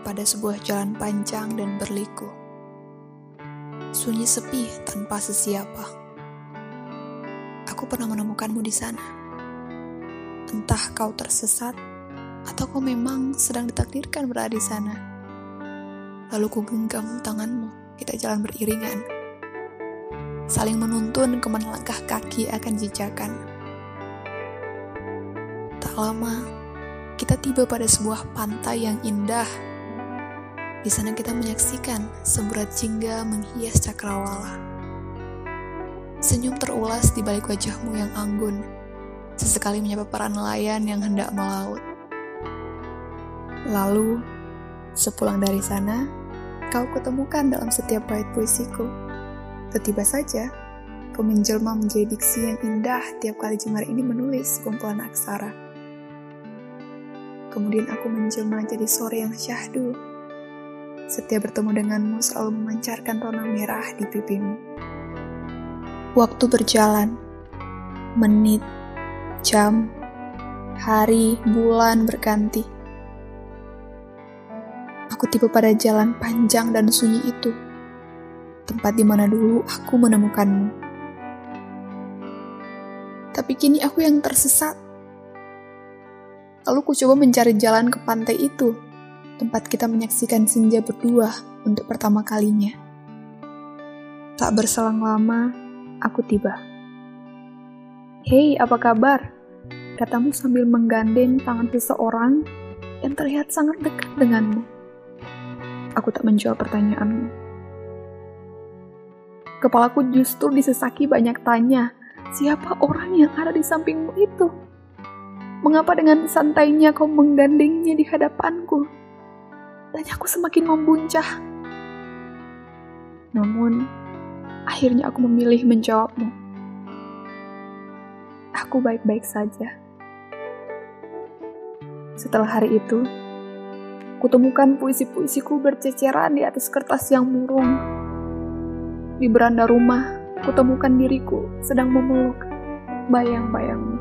pada sebuah jalan panjang dan berliku. Sunyi sepi tanpa sesiapa. Aku pernah menemukanmu di sana. Entah kau tersesat atau kau memang sedang ditakdirkan berada di sana. Lalu ku genggam tanganmu, kita jalan beriringan. Saling menuntun ke mana langkah kaki akan jejakan. Tak lama, kita tiba pada sebuah pantai yang indah di sana kita menyaksikan semburat jingga menghias cakrawala. Senyum terulas di balik wajahmu yang anggun, sesekali menyapa para nelayan yang hendak melaut. Lalu, sepulang dari sana, kau kutemukan dalam setiap bait puisiku. Tiba saja, kau menjelma menjadi diksi yang indah tiap kali Jemar ini menulis kumpulan aksara. Kemudian aku menjelma jadi sore yang syahdu setiap bertemu denganmu selalu memancarkan warna merah di pipimu. Waktu berjalan, menit, jam, hari, bulan berganti. Aku tiba pada jalan panjang dan sunyi itu, tempat di mana dulu aku menemukanmu. Tapi kini aku yang tersesat. Lalu ku coba mencari jalan ke pantai itu tempat kita menyaksikan senja berdua untuk pertama kalinya. Tak berselang lama, aku tiba. Hei, apa kabar? Katamu sambil menggandeng tangan seseorang yang terlihat sangat dekat denganmu. Aku tak menjawab pertanyaanmu. Kepalaku justru disesaki banyak tanya, siapa orang yang ada di sampingmu itu? Mengapa dengan santainya kau menggandengnya di hadapanku? Tanyaku semakin membuncah. Namun, akhirnya aku memilih menjawabmu. Aku baik-baik saja. Setelah hari itu, kutemukan puisi-puisiku berceceran di atas kertas yang murung. Di beranda rumah, kutemukan diriku sedang memeluk bayang-bayangmu.